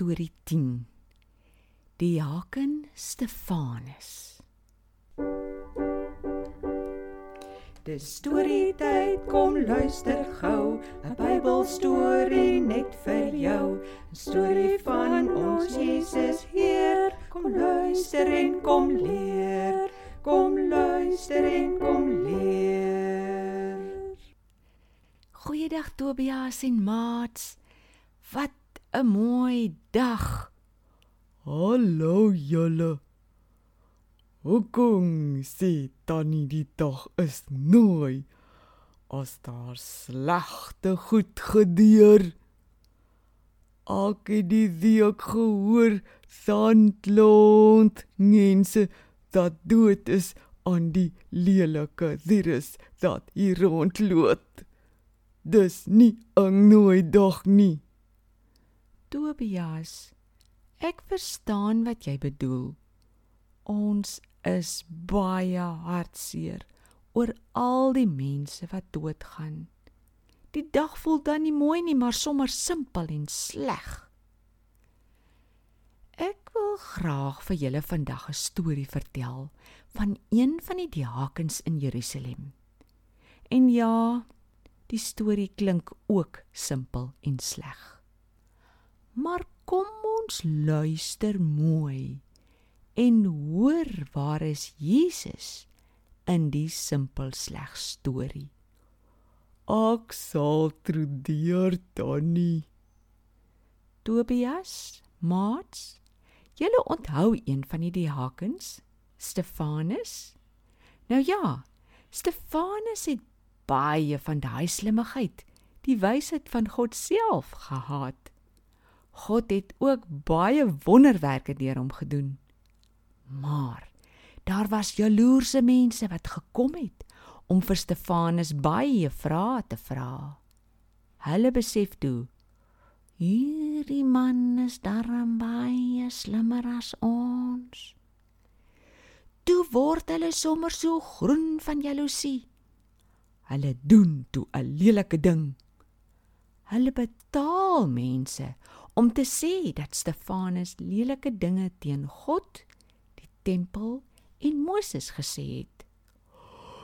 storie 10. Die Haken Stefanus. Dis storie tyd, kom luister gou, 'n Bybelstorie net vir jou. 'n Storie van ons Jesus Heer. Kom luister en kom leer. Kom luister en kom leer. Goeiedag Tobias en maats. Wat 'n mooi dag. Hallo julle. Hoekom sê tannie die dag is nooi as daar slegte goed gebeur? Ek het die week gehoor sandlond mense dat dood is aan die lelike virus dat hier rondloop. Dis nie 'n nooi dag nie. Tobias, ek verstaan wat jy bedoel. Ons is baie hartseer oor al die mense wat doodgaan. Die dag voel dan nie mooi nie, maar sommer simpel en sleg. Ek wil graag vir julle vandag 'n storie vertel van een van die diakens in Jerusalem. En ja, die storie klink ook simpel en sleg. Maar kom ons luister mooi en hoor waar is Jesus in die simpel sleg storie. Ek sal trodeer tannie. Tobias, Maats, julle onthou een van die diakens, Stefanus? Nou ja, Stefanus het baie van daai slimmigheid, die wysheid van God self gehad. God het ook baie wonderwerke deur hom gedoen. Maar daar was jaloerse mense wat gekom het om vir Stefanus baie vrae te vra. Hulle besef toe hierdie man is darm baie slimmer as ons. Toe word hulle sommer so groen van jaloesie. Hulle doen toe 'n lelike ding. Hulle betaal mense om te sê dat Stefanus lelike dinge teen God, die tempel en Moses gesê het.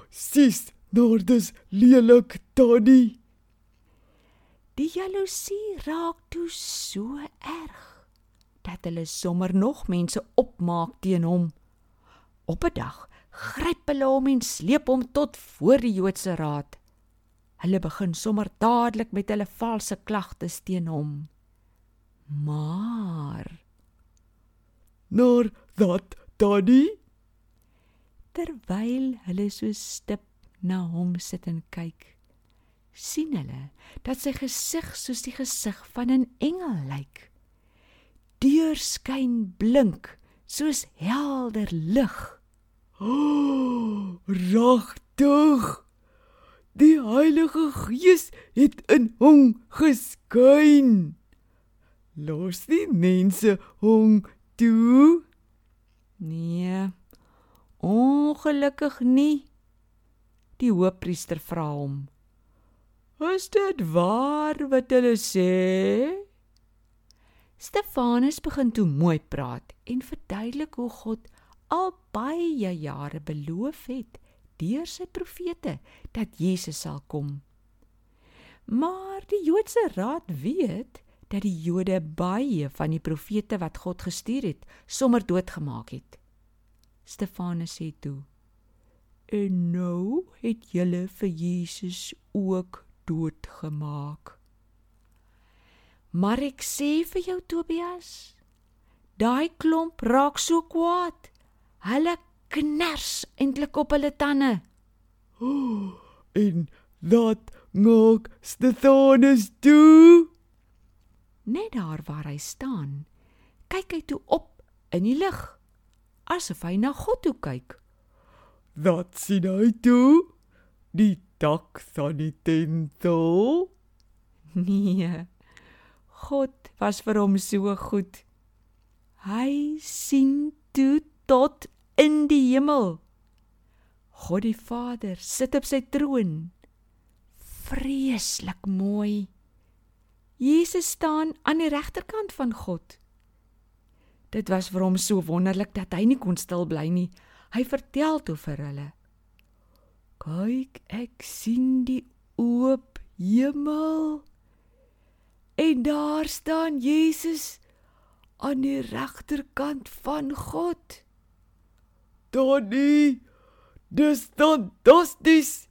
Sis, Nordus lelik tannie. Die jaloesie raak toe so erg dat hulle sommer nog mense opmaak teen hom. Op 'n dag gryp hulle hom en sleep hom tot voor die Joodse raad. Hulle begin sommer dadelik met hulle valse klagtes teen hom. Maar Nor dat tannie terwyl hulle so stip na hom sit en kyk, sien hulle dat sy gesig soos die gesig van 'n engel lyk. Deur skyn blink soos helder lig. Oh, Regtig. Die Heilige Gees het in hom geskyn. Los die mense hom toe. Nee. Ongelukkig nie. Die hoofpriester vra hom: Is dit waar wat hulle sê? Stefanus begin toe mooi praat en verduidelik hoe God al baie jare beloof het deur sy profete dat Jesus sal kom. Maar die Joodse raad weet dat die Jode baie van die profete wat God gestuur het, sommer doodgemaak het. Stefanus sê toe: En nou het julle vir Jesus ook doodgemaak. Maar ek sê vir jou Tobias, daai klomp raak so kwaad. Hulle kners eintlik op hulle tande. Oh, en dat maak Stefanus toe. Net daar waar hy staan, kyk hy toe op in die lig, asof hy na God toe kyk. Wat sien hy toe? Die dak van die tempel? Nee. God was vir hom so goed. Hy sien toe tot in die hemel. God die Vader sit op sy troon. Vreeslik mooi. Jesus staan aan die regterkant van God Dit was vir hom so wonderlik dat hy nie kon stil bly nie. Hy vertel toe vir hulle: "Kyk, ek sien die oop hemel. En daar staan Jesus aan die regterkant van God." Donnie, dis fantasties.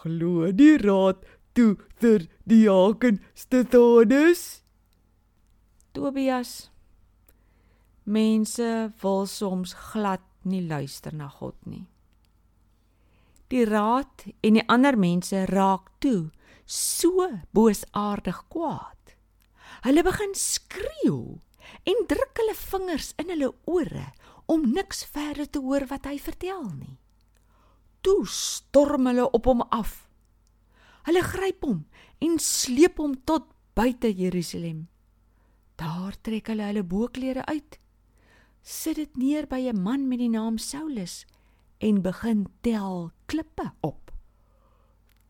Glo die raad toe vir die haken Stefanus. Tobias Mense wil soms glad nie luister na God nie. Die raad en die ander mense raak toe so boosaardig kwaad. Hulle begin skreeu en druk hulle vingers in hulle ore om niks verder te hoor wat hy vertel nie. Toe storm hulle op hom af. Hulle gryp hom en sleep hom tot buite Jerusalem. Daar trek hulle hulle boklere uit sit dit neer by 'n man met die naam Saulus en begin tel klippe op.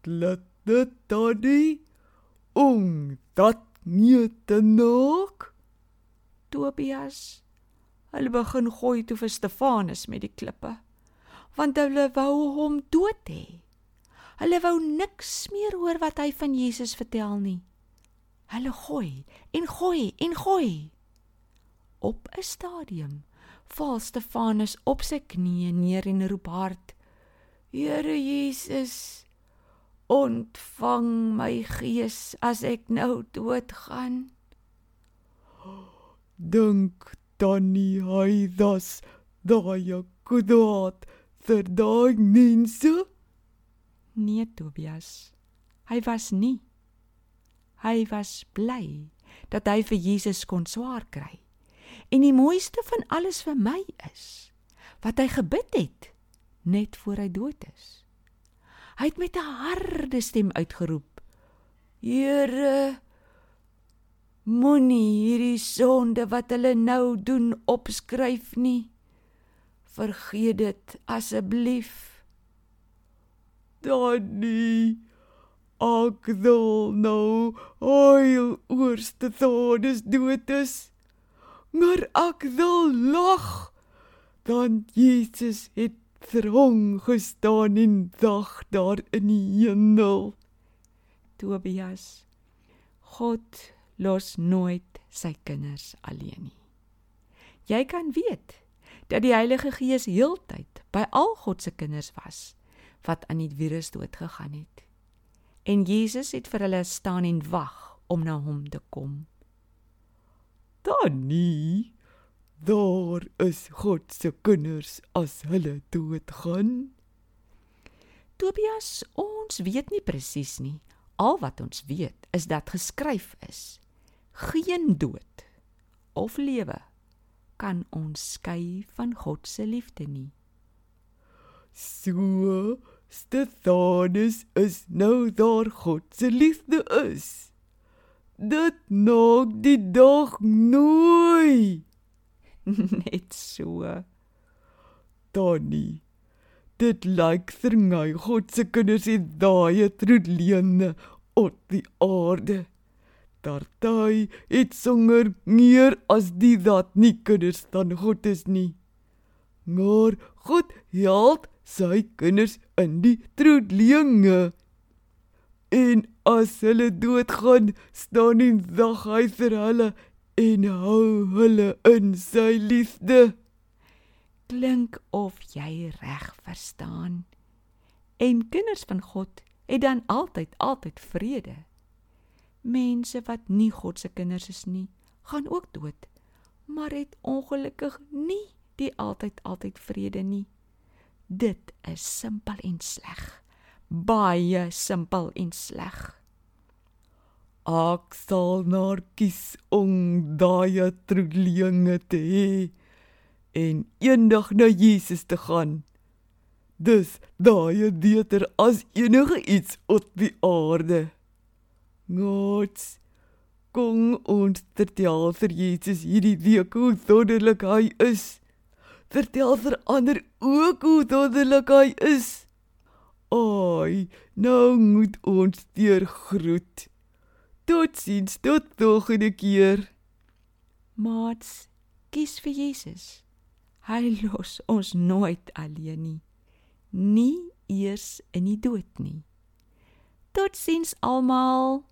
Laat dit daddy om dat nie te nog. Tobias hulle begin gooi toe vir Stefanus met die klippe want hulle wou hom dood hê. Hulle wou niks meer hoor wat hy van Jesus vertel nie. Hulle gooi en gooi en gooi op 'n stadium val Stefanus op sy knieë neer en roep hard: Here Jesus, ontvang my gees as ek nou doodgaan. Dink dan nie hy das daai kwaad vir daai mense? Nee, Tobias. Hy was nie. Hy was bly dat hy vir Jesus kon swaar kry. En die mooiste van alles vir my is wat hy gebid het net voor hy dood is. Hy het met 'n harde stem uitgeroep: Here, moenie hierdie sonde wat hulle nou doen opskryf nie. Vergeet dit asseblief. Danny, ek wil nou oil oorste thodes dood is maar ek wil lag dan Jesus het hom gestaan en dag daar in die hemel. Tobias God los nooit sy kinders alleen nie. Jy kan weet dat die Heilige Gees heeltyd by al God se kinders was wat aan die virus dood gegaan het en Jesus het vir hulle staan en wag om na hom te kom dan nie. Daar is God se kinders as hulle doodgaan. Tobias, ons weet nie presies nie. Al wat ons weet is dat geskryf is: Geen dood of lewe kan ons skei van God se liefde nie. So, Stefanus is nou daar God se liefde is. Dit nog die dag nooi. Net so. Donnie. Dit lyk vir my God se kinders het daai troetlene op die aarde. Daarty het songer meer as die wat nie kinders dan God is nie. Maar God help sy kinders in die troetlene. En as hulle doodgaan, staan en wag hy vir hulle en hou hulle in sy liefde. Klink of jy reg verstaan. En kinders van God het dan altyd altyd vrede. Mense wat nie God se kinders is nie, gaan ook dood, maar het ongelukkig nie die altyd altyd vrede nie. Dit is simpel en sleg baie simpel en sleg. Ek sal kies om daai troelinge te hê en eendag na Jesus te gaan. Dis daai beter as enige iets op die aarde. God kom ons vertel vir Jesus hierdie week hoe wonderlik hy is. Vertel vir ander ook hoe wonderlik hy is. Ai, nou moet ons weer groet. Totsiens, tot volgende keer. Mats, kies vir Jesus, hy los ons nooit alleen nie. Nie eers in die dood nie. Totsiens almal.